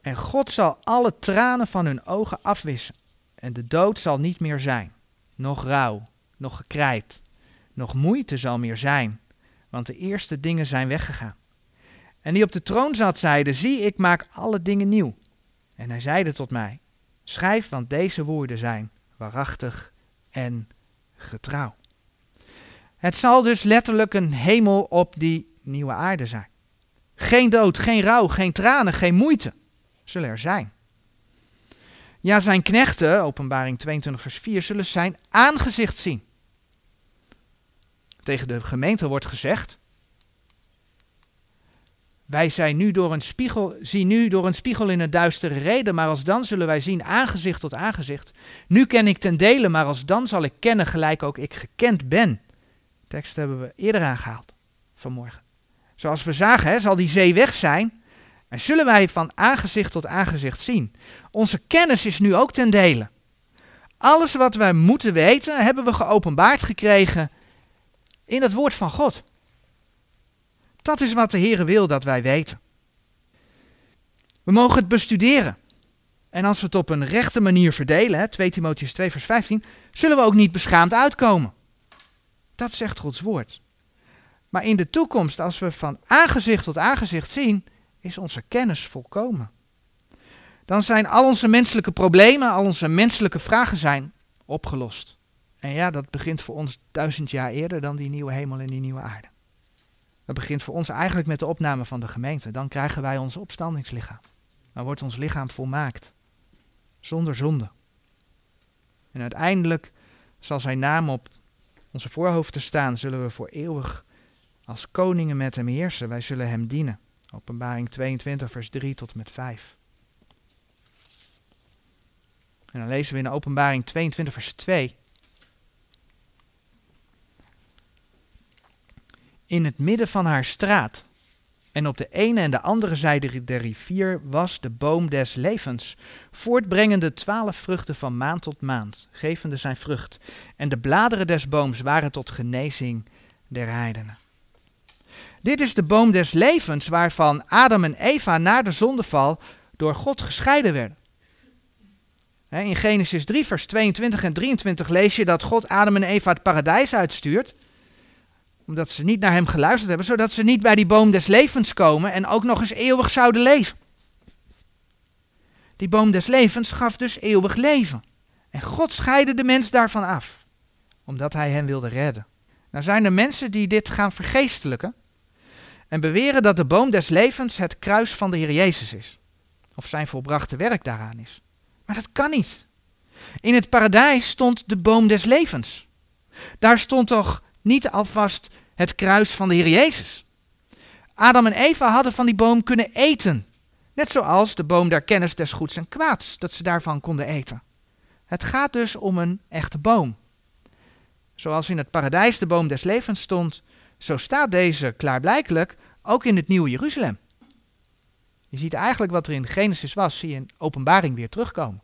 En God zal alle tranen van hun ogen afwissen. En de dood zal niet meer zijn. Nog rouw, nog gekrijt, nog moeite zal meer zijn. Want de eerste dingen zijn weggegaan. En die op de troon zat, zeide: Zie, ik maak alle dingen nieuw. En hij zeide tot mij: Schrijf, want deze woorden zijn waarachtig en getrouw. Het zal dus letterlijk een hemel op die nieuwe aarde zijn. Geen dood, geen rouw, geen tranen, geen moeite zullen er zijn. Ja, zijn knechten, openbaring 22 vers 4, zullen zijn aangezicht zien. Tegen de gemeente wordt gezegd, wij zijn nu door een spiegel, zien nu door een spiegel in een duistere reden, maar als dan zullen wij zien aangezicht tot aangezicht. Nu ken ik ten dele, maar als dan zal ik kennen gelijk ook ik gekend ben. tekst hebben we eerder aangehaald vanmorgen. Zoals we zagen, hè, zal die zee weg zijn en zullen wij van aangezicht tot aangezicht zien. Onze kennis is nu ook ten dele. Alles wat wij moeten weten, hebben we geopenbaard gekregen in het woord van God. Dat is wat de Heer wil dat wij weten. We mogen het bestuderen. En als we het op een rechte manier verdelen, hè, 2 Timotheus 2 vers 15, zullen we ook niet beschaamd uitkomen. Dat zegt Gods woord. Maar in de toekomst, als we van aangezicht tot aangezicht zien, is onze kennis volkomen. Dan zijn al onze menselijke problemen, al onze menselijke vragen zijn opgelost. En ja, dat begint voor ons duizend jaar eerder dan die nieuwe hemel en die nieuwe aarde. Dat begint voor ons eigenlijk met de opname van de gemeente. Dan krijgen wij ons opstandingslichaam. Dan wordt ons lichaam volmaakt. Zonder zonde. En uiteindelijk zal zijn naam op onze voorhoofden staan. Zullen we voor eeuwig als koningen met hem heersen. Wij zullen hem dienen. Openbaring 22, vers 3 tot met 5. En dan lezen we in Openbaring 22, vers 2. In het midden van haar straat en op de ene en de andere zijde der rivier was de boom des levens, voortbrengende twaalf vruchten van maand tot maand, gevende zijn vrucht. En de bladeren des booms waren tot genezing der heidenen. Dit is de boom des levens waarvan Adam en Eva na de zondeval door God gescheiden werden. In Genesis 3, vers 22 en 23 lees je dat God Adam en Eva het paradijs uitstuurt. Omdat ze niet naar hem geluisterd hebben, zodat ze niet bij die boom des levens komen en ook nog eens eeuwig zouden leven. Die boom des levens gaf dus eeuwig leven. En God scheidde de mens daarvan af, omdat hij hem wilde redden. Nou zijn er mensen die dit gaan vergeestelijken en beweren dat de boom des levens het kruis van de Heer Jezus is. Of zijn volbrachte werk daaraan is. Maar dat kan niet. In het paradijs stond de boom des levens. Daar stond toch niet alvast het kruis van de Heer Jezus. Adam en Eva hadden van die boom kunnen eten. Net zoals de boom der kennis des goeds en kwaads, dat ze daarvan konden eten. Het gaat dus om een echte boom. Zoals in het paradijs de boom des levens stond, zo staat deze klaarblijkelijk ook in het Nieuwe Jeruzalem. Je ziet eigenlijk wat er in Genesis was, zie je in openbaring weer terugkomen.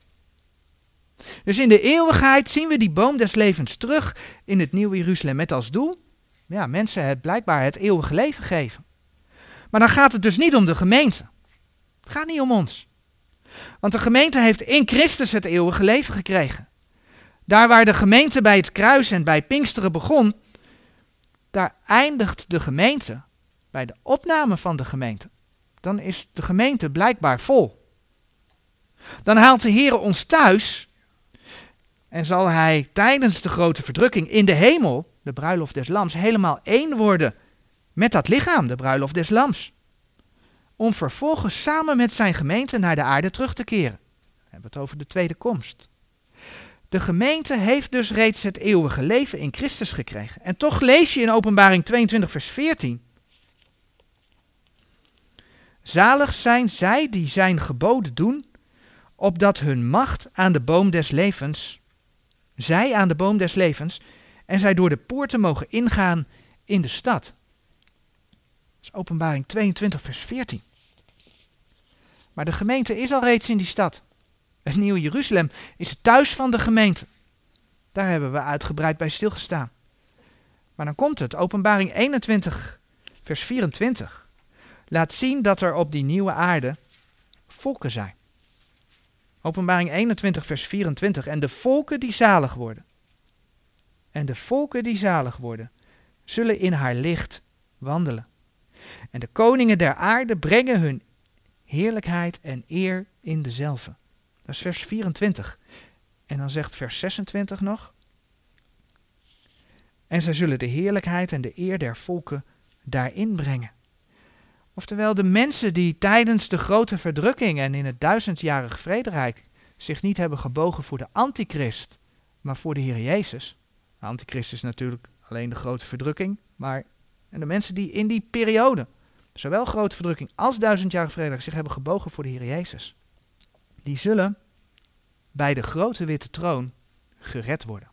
Dus in de eeuwigheid zien we die boom des levens terug in het Nieuwe Jeruzalem met als doel, ja, mensen het blijkbaar het eeuwige leven geven. Maar dan gaat het dus niet om de gemeente. Het gaat niet om ons. Want de gemeente heeft in Christus het eeuwige leven gekregen. Daar waar de gemeente bij het kruis en bij Pinksteren begon, daar eindigt de gemeente bij de opname van de gemeente. Dan is de gemeente blijkbaar vol. Dan haalt de Heer ons thuis en zal Hij tijdens de grote verdrukking in de hemel, de bruiloft des lams, helemaal één worden met dat lichaam, de bruiloft des lams. Om vervolgens samen met zijn gemeente naar de aarde terug te keren. We hebben het over de tweede komst. De gemeente heeft dus reeds het eeuwige leven in Christus gekregen. En toch lees je in Openbaring 22, vers 14. Zalig zijn zij die zijn geboden doen, opdat hun macht aan de boom des levens, zij aan de boom des levens, en zij door de poorten mogen ingaan in de stad. Is Openbaring 22, vers 14. Maar de gemeente is al reeds in die stad. Het Nieuwe Jeruzalem is het thuis van de gemeente. Daar hebben we uitgebreid bij stilgestaan. Maar dan komt het, openbaring 21, vers 24. Laat zien dat er op die nieuwe aarde volken zijn. Openbaring 21, vers 24. En de volken die zalig worden. En de volken die zalig worden, zullen in haar licht wandelen. En de koningen der aarde brengen hun heerlijkheid en eer in dezelfde. Dat is vers 24. En dan zegt vers 26 nog. En zij zullen de heerlijkheid en de eer der volken daarin brengen. Oftewel de mensen die tijdens de grote verdrukking en in het duizendjarig vrederijk zich niet hebben gebogen voor de antichrist, maar voor de Heer Jezus. De antichrist is natuurlijk alleen de grote verdrukking, maar en de mensen die in die periode, zowel grote verdrukking als duizendjarig vrederijk, zich hebben gebogen voor de Heer Jezus, die zullen bij de grote witte troon gered worden.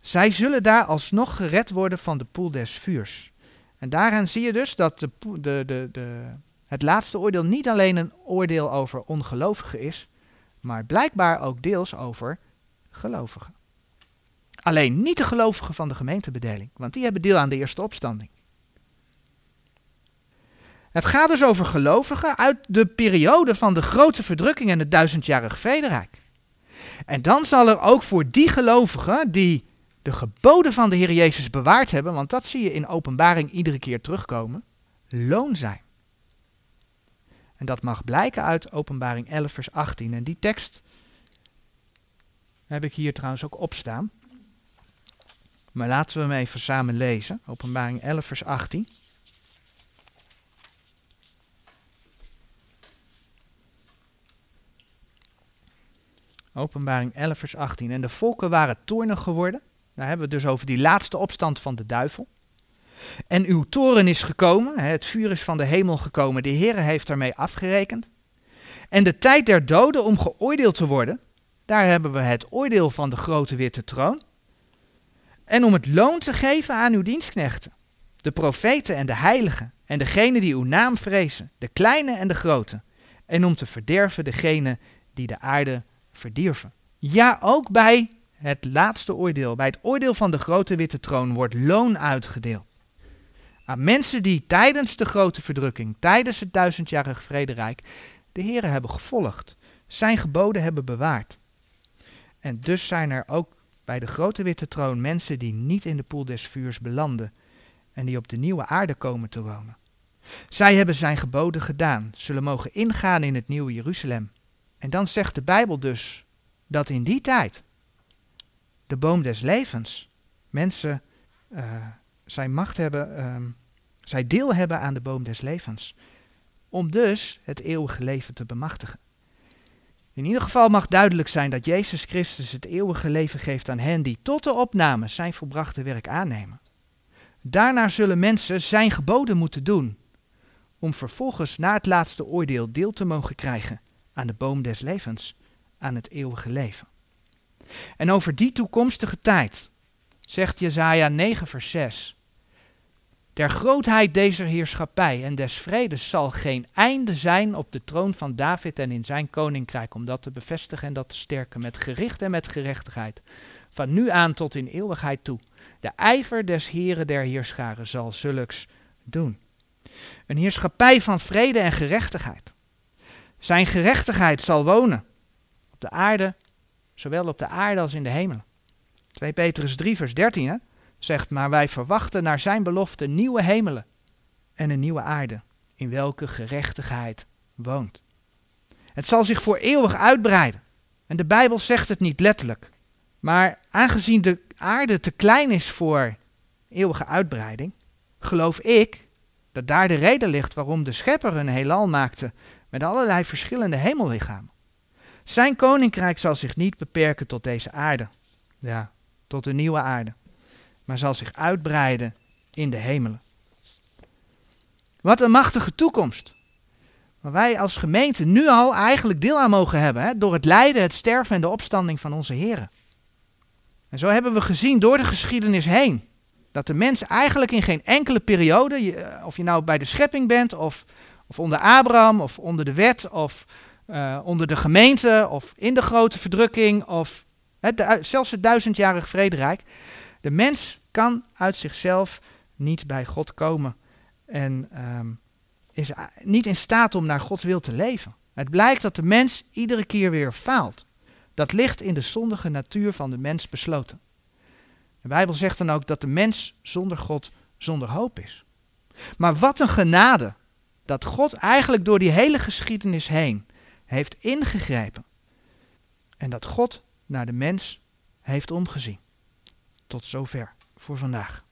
Zij zullen daar alsnog gered worden van de poel des vuurs. En daarin zie je dus dat de, de, de, de, het laatste oordeel niet alleen een oordeel over ongelovigen is, maar blijkbaar ook deels over gelovigen. Alleen niet de gelovigen van de gemeentebedeling, want die hebben deel aan de eerste opstanding. Het gaat dus over gelovigen uit de periode van de grote verdrukking en het duizendjarig vrederijk. En dan zal er ook voor die gelovigen die de geboden van de Heer Jezus bewaard hebben, want dat zie je in openbaring iedere keer terugkomen, loon zijn. En dat mag blijken uit openbaring 11 vers 18. En die tekst heb ik hier trouwens ook opstaan. Maar laten we hem even samen lezen. Openbaring 11 vers 18. Openbaring 11 vers 18. En de volken waren toornig geworden daar hebben we dus over die laatste opstand van de duivel. En uw toren is gekomen, het vuur is van de hemel gekomen, de Heer heeft daarmee afgerekend. En de tijd der doden om geoordeeld te worden, daar hebben we het oordeel van de grote witte troon. En om het loon te geven aan uw dienstknechten, de profeten en de heiligen, en degenen die uw naam vrezen, de kleine en de grote. En om te verderven degenen die de aarde verdierven. Ja, ook bij het laatste oordeel, bij het oordeel van de grote witte troon, wordt loon uitgedeeld. Aan mensen die tijdens de grote verdrukking, tijdens het duizendjarige vrederijk, de Heren hebben gevolgd, zijn geboden hebben bewaard. En dus zijn er ook bij de grote witte troon mensen die niet in de poel des vuurs belanden en die op de nieuwe aarde komen te wonen. Zij hebben zijn geboden gedaan, zullen mogen ingaan in het nieuwe Jeruzalem. En dan zegt de Bijbel dus dat in die tijd de boom des levens. Mensen, uh, macht hebben, uh, zij deel hebben aan de boom des levens. Om dus het eeuwige leven te bemachtigen. In ieder geval mag duidelijk zijn dat Jezus Christus het eeuwige leven geeft aan hen die tot de opname zijn volbrachte werk aannemen. Daarna zullen mensen zijn geboden moeten doen, om vervolgens na het laatste oordeel deel te mogen krijgen aan de boom des levens, aan het eeuwige leven. En over die toekomstige tijd zegt Jezaja 9 vers 6. Der grootheid deze heerschappij en des vredes zal geen einde zijn op de troon van David en in zijn koninkrijk, om dat te bevestigen en dat te sterken met gericht en met gerechtigheid, van nu aan tot in eeuwigheid toe. De ijver des heren der heerscharen zal zulks doen. Een heerschappij van vrede en gerechtigheid. Zijn gerechtigheid zal wonen op de aarde zowel op de aarde als in de hemel. 2 Petrus 3, vers 13 hè, zegt, maar wij verwachten naar zijn belofte nieuwe hemelen en een nieuwe aarde, in welke gerechtigheid woont. Het zal zich voor eeuwig uitbreiden. En de Bijbel zegt het niet letterlijk. Maar aangezien de aarde te klein is voor eeuwige uitbreiding, geloof ik dat daar de reden ligt waarom de schepper een heelal maakte met allerlei verschillende hemellichamen. Zijn koninkrijk zal zich niet beperken tot deze aarde, ja, tot de nieuwe aarde, maar zal zich uitbreiden in de hemelen. Wat een machtige toekomst. Waar wij als gemeente nu al eigenlijk deel aan mogen hebben, hè, door het lijden, het sterven en de opstanding van onze Heren. En zo hebben we gezien door de geschiedenis heen dat de mens eigenlijk in geen enkele periode, of je nou bij de schepping bent, of, of onder Abraham, of onder de wet, of uh, onder de gemeente of in de grote verdrukking of zelfs het duizendjarig vrederijk. De mens kan uit zichzelf niet bij God komen en um, is niet in staat om naar Gods wil te leven. Het blijkt dat de mens iedere keer weer faalt. Dat ligt in de zondige natuur van de mens besloten. De Bijbel zegt dan ook dat de mens zonder God zonder hoop is. Maar wat een genade dat God eigenlijk door die hele geschiedenis heen heeft ingegrepen. En dat God naar de mens heeft omgezien. Tot zover voor vandaag.